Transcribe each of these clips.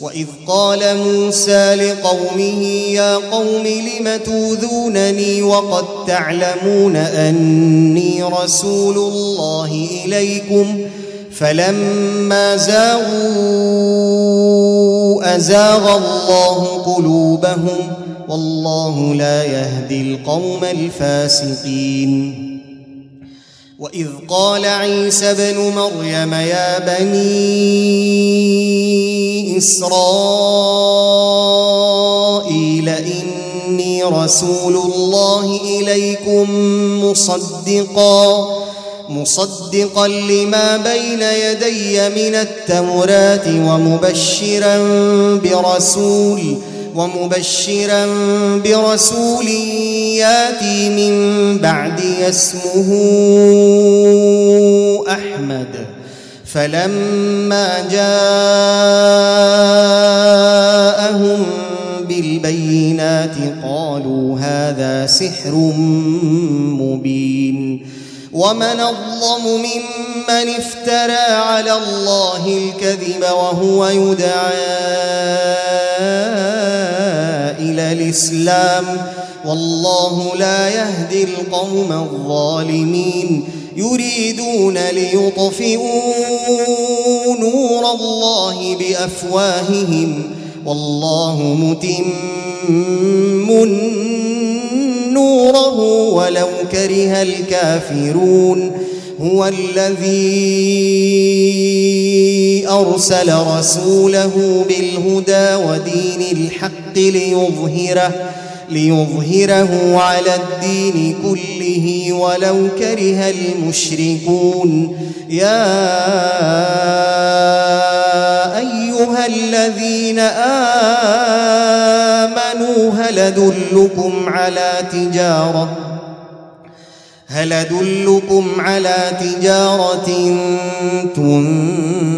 واذ قال موسى لقومه يا قوم لم توذونني وقد تعلمون اني رسول الله اليكم فلما زاغوا ازاغ الله قلوبهم والله لا يهدي القوم الفاسقين واذ قال عيسى ابن مريم يا بني اسرائيل اني رسول الله اليكم مصدقا مصدقا لما بين يدي من التوراه ومبشرا برسول ومبشرا برسول ياتي من بعدي اسمه أحمد. فلما جاءهم بالبينات قالوا هذا سحر مبين. ومن أظلم ممن افترى على الله الكذب وهو يدعى إلى الإسلام والله لا يهدي القوم الظالمين يريدون ليطفئوا نور الله بأفواههم والله متم نوره ولو كره الكافرون هو الذي أرسل رسوله بالهدى ودين الحق ليظهره ليظهره على الدين كله ولو كره المشركون. يا أيها الذين آمنوا هل أدلكم على تجارة؟ هل أدلكم على تجارة تنجيكم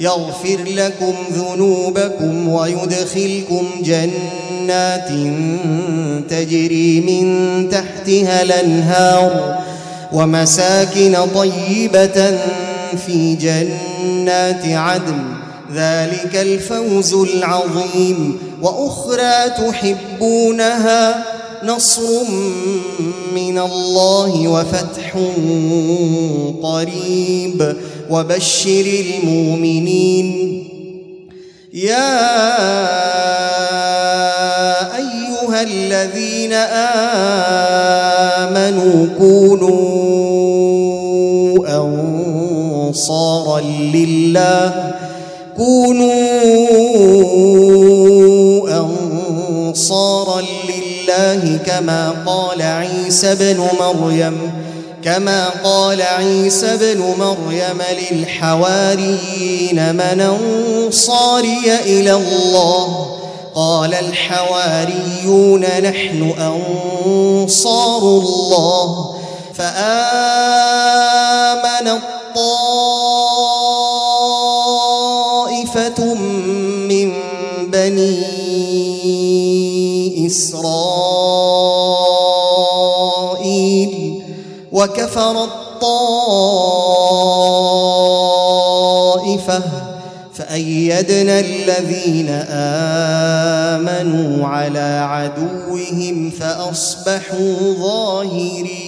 يغفر لكم ذنوبكم ويدخلكم جنات تجري من تحتها الأنهار ومساكن طيبة في جنات عدن. ذلك الفوز العظيم. وأخرى تحبونها نصر من الله وفتح قريب. وبشر المؤمنين. يا أيها الذين آمنوا كونوا أنصارا لله. كونوا أنصارا لله. كما قال عيسى ابن مريم كما قال عيسى ابن مريم للحواريين من أنصاري إلى الله. قال الحواريون نحن أنصار الله. فآمن اسرائيل وكفر الطائفة فأيدنا الذين آمنوا على عدوهم فأصبحوا ظاهرين.